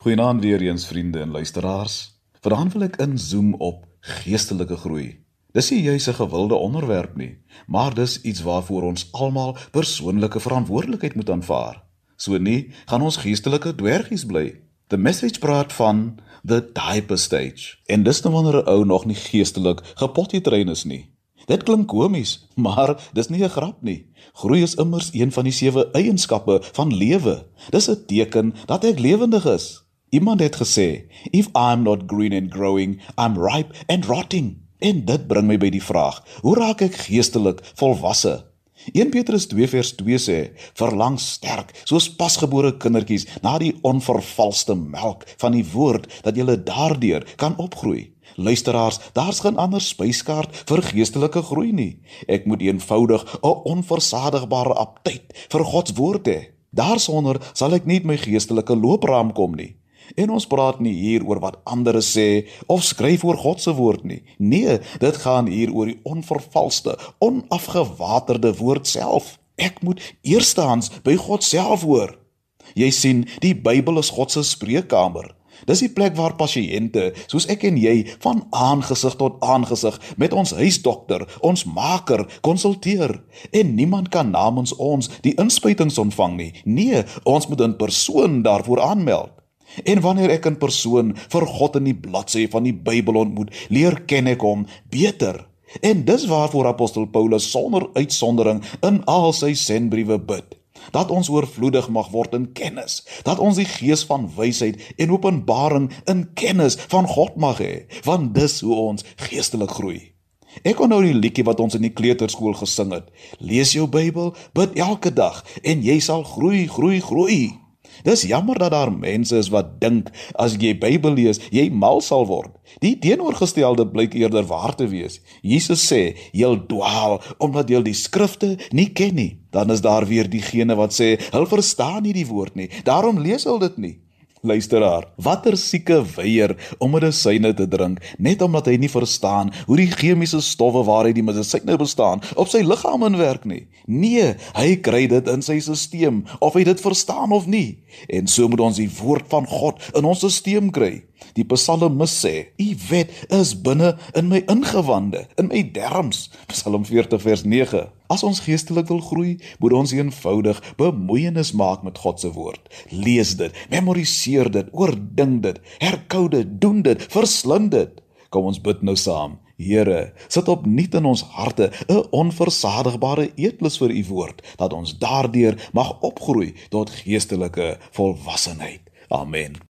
Goeienaand weer eens vriende en luisteraars. Vanaand wil ek inzoom op geestelike groei. Dis nie juis 'n gewilde onderwerp nie, maar dis iets waarvoor ons almal persoonlike verantwoordelikheid moet aanvaar. So nie, gaan ons geestelike dwergies bly. The message praat van the diaper stage. En dis nou wanneer 'n ou nog nie geestelik gepotgetrein is nie. Dit klink komies, maar dis nie 'n grap nie. Groei is immers een van die sewe eienskappe van lewe. Dis 'n teken dat ek lewendig is. Iemand het gesê, "If I'm not green and growing, I'm ripe and rotting." En dit bring my by die vraag, hoe raak ek geestelik volwasse? 1 Petrus 2 vers 2 sê: "Verlang sterk, soos pasgebore kindertjies, na die onvervalste melk van die woord dat jy daardeur kan opgroei." Luisteraars, daar's geen ander spyskaart vir geestelike groei nie. Ek moet eenvoudig 'n onversadigbare aptyt vir God se woord hê. Daarsonder sal ek nie my geestelike loopraam kom nie. En ons praat nie hier oor wat ander sê of skryf oor God se woord nie. Nee, dit gaan hier oor die onvervalste, onafgewaterde woord self. Ek moet eerstehands by God self hoor. Jy sien, die Bybel is God se spreekkamer. Dis die plek waar pasiënte, soos ek en jy, van aangesig tot aangesig met ons huisdokter, ons maker, konsulteer. En niemand kan namens ons die inspuitings ontvang nie. Nee, ons moet in persoon daarvoor aanmeld. En wanneer ek 'n persoon vir God in die bladsy van die Bybel ontmoet, leer ken ek hom beter. En dis waarvoor apostel Paulus sonder uitsondering in al sy sendbriewe bid dat ons oorvloedig mag word in kennis, dat ons die gees van wysheid en openbaring in kennis van God mag hê, want dis hoe ons geestelik groei. Ek onthou die liedjie wat ons in die kleuterskool gesing het. Lees jou Bybel, bid elke dag en jy sal groei, groei, groei. Dis jammer dat daar mense is wat dink as jy Bybel lees, jy mal sal word. Die teenoorgestelde blyk eerder waar te wees. Jesus sê, "Jy dwaal omdat jy die skrifte nie ken nie." Dan is daar weer diegene wat sê, "Hulle verstaan nie die woord nie. Daarom lees hulle dit nie." Luisteraar, watter sieke weier om medisyne te drink net omdat hy nie verstaan hoe die chemiese stowwe waaruit die medisyne bestaan op sy liggaam inwerk nie. Nee, hy kry dit in sy stelsel of hy dit verstaan of nie. En so moet ons die woord van God in ons stelsel kry. Die Psalmis sê: "U wet is binne in my ingewande, in my derms." Psalm 40 vers 9. As ons geestelik wil groei, moet ons eenvoudig bemoeienis maak met God se woord. Lees dit, memoriseer dit, oordink dit, herkou dit, doen dit, verslind dit. Kom ons bid nou saam. Here, sit op nuut in ons harte 'n onversadigbare eetlus vir u woord, dat ons daardeur mag opgroei tot geestelike volwassenheid. Amen.